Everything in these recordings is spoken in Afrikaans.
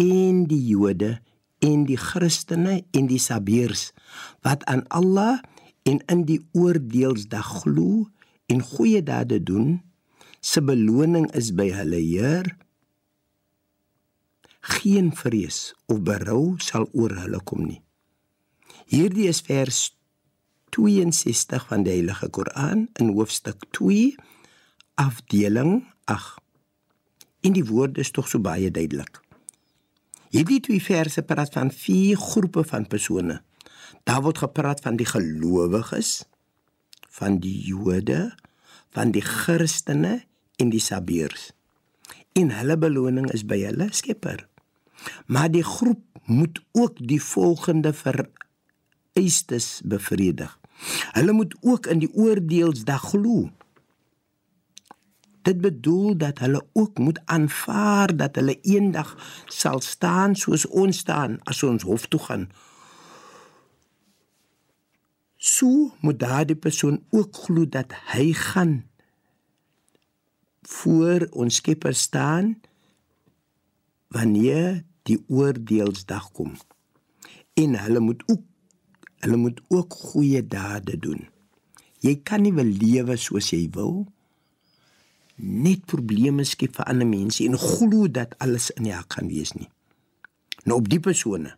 en die Jode en die Christene en die Sabiers wat aan Allah en in die oordeelsdag glo en goeie dade doen, se beloning is by hulle Heer. Geen vrees of berou sal oor hulle kom nie. Hierdie is vers 62 van die Heilige Koran in hoofstuk 2 afdeling 8. En die woord is tog so baie duidelik. Hierdie twee verse praat van vier groepe van persone. Daar word gepraat van die gelowiges, van die Jode, van die Christene en die Sabiers. En hulle beloning is by hulle Skepper. Maar die groep moet ook die volgende vereistes bevredig. Hulle moet ook in die oordeelsdag glo. Dit bedoel dat hulle ook moet aanvaar dat hulle eendag sal staan soos ons staan as ons hof toe gaan. So moet daardie persoon ook glo dat hy gaan voor ons Skepper staan wanneer die oordeelsdag kom. En hulle moet ook hulle moet ook goeie dade doen. Jy kan nie wil lewe soos jy wil net probleme skep vir ander mense en glo dat alles in jou kan wees nie. Nou op die persone,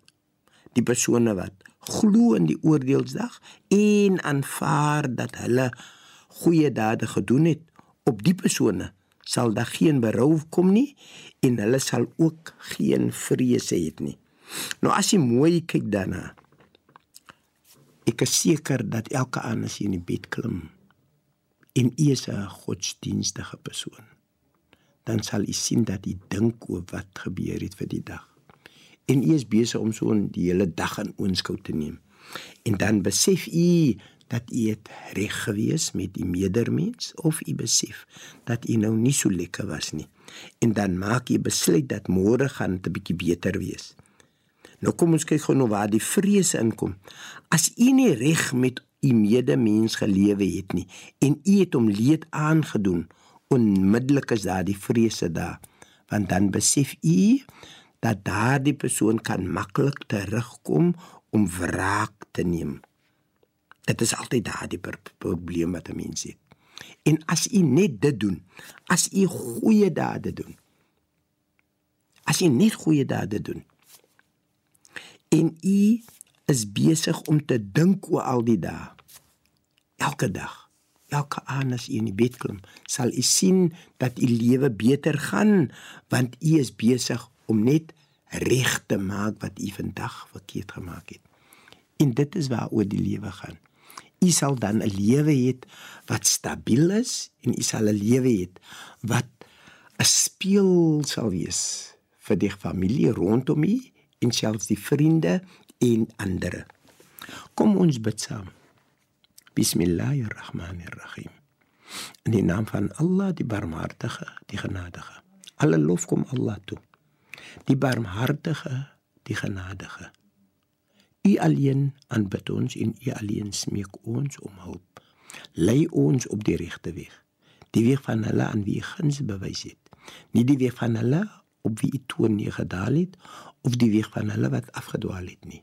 die persone wat glo in die oordeelsdag en aanvaar dat hulle goeie dade gedoen het, op die persone sal daar geen berou kom nie en hulle sal ook geen vrese het nie. Nou as jy mooi kyk daarna, ek is seker dat elke aand as jy in die bed klim en jy is 'n godsdienstige persoon, dan sal jy sien dat jy dink oor wat gebeur het vir die dag. En jy is besig om so 'n die hele dag in oënskou te neem. En dan besef jy dat jy het reg gewees met die medermens of jy besef dat jy nou nie so lekker was nie. En dan maak jy besluit dat môre gaan 'n bietjie beter wees. Nou kom ons kyk gou nou waar die vrese inkom. As u nie reg met u medemens gelewe het nie en u het hom leed aangedoen, onmiddellik is daar die vrese daar, want dan besef u dat daardie persoon kan maklik terugkom om wraak te neem. Dit is altyd daardie probleem wat 'n mens het. En as u net dit doen, as u goeie dade doen, as u net goeie dade doen, en u is besig om te dink oor al die dae. Elke dag, elke aand as u in die bed klim, sal u sien dat u lewe beter gaan want u is besig om net reg te maak wat u vandag verkeerd gemaak het. En dit is waaroor die lewe gaan. U sal dan 'n lewe hê wat stabiel is en u sal 'n lewe hê wat 'n speel sal wees vir die familie rondom u en selfs die vriende en ander. Kom ons bid saam. Bismillahirrahmanirrahim. In die naam van Allah, die barmhartige, die genadige. Alle lof kom Allah toe. Die barmhartige, die genadige. U alleen aanbid ons en u alleen smeek ons om hulp. Lei ons op die regte weeg. Die weeg van hulle aan wie guns bewys het. Nie die weeg van hulle op wie u toon neergedaal het of die weeg van hulle wat afgedwaal het nie.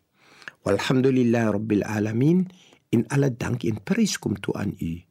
Walhamdulillah rabbil alamin in alle dank en prys kom toe aan u.